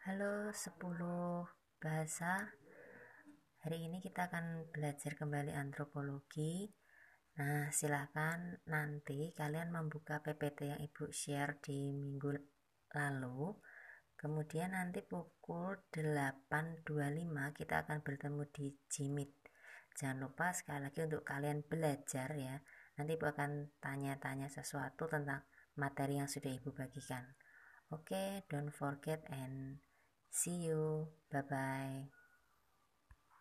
Halo 10 bahasa. Hari ini kita akan belajar kembali antropologi. Nah silahkan nanti kalian membuka PPT yang ibu share di minggu lalu. Kemudian nanti pukul 8.25 kita akan bertemu di Jimit. Jangan lupa sekali lagi untuk kalian belajar ya. Nanti ibu akan tanya-tanya sesuatu tentang materi yang sudah ibu bagikan. Oke, okay, don't forget and See you. Bye bye.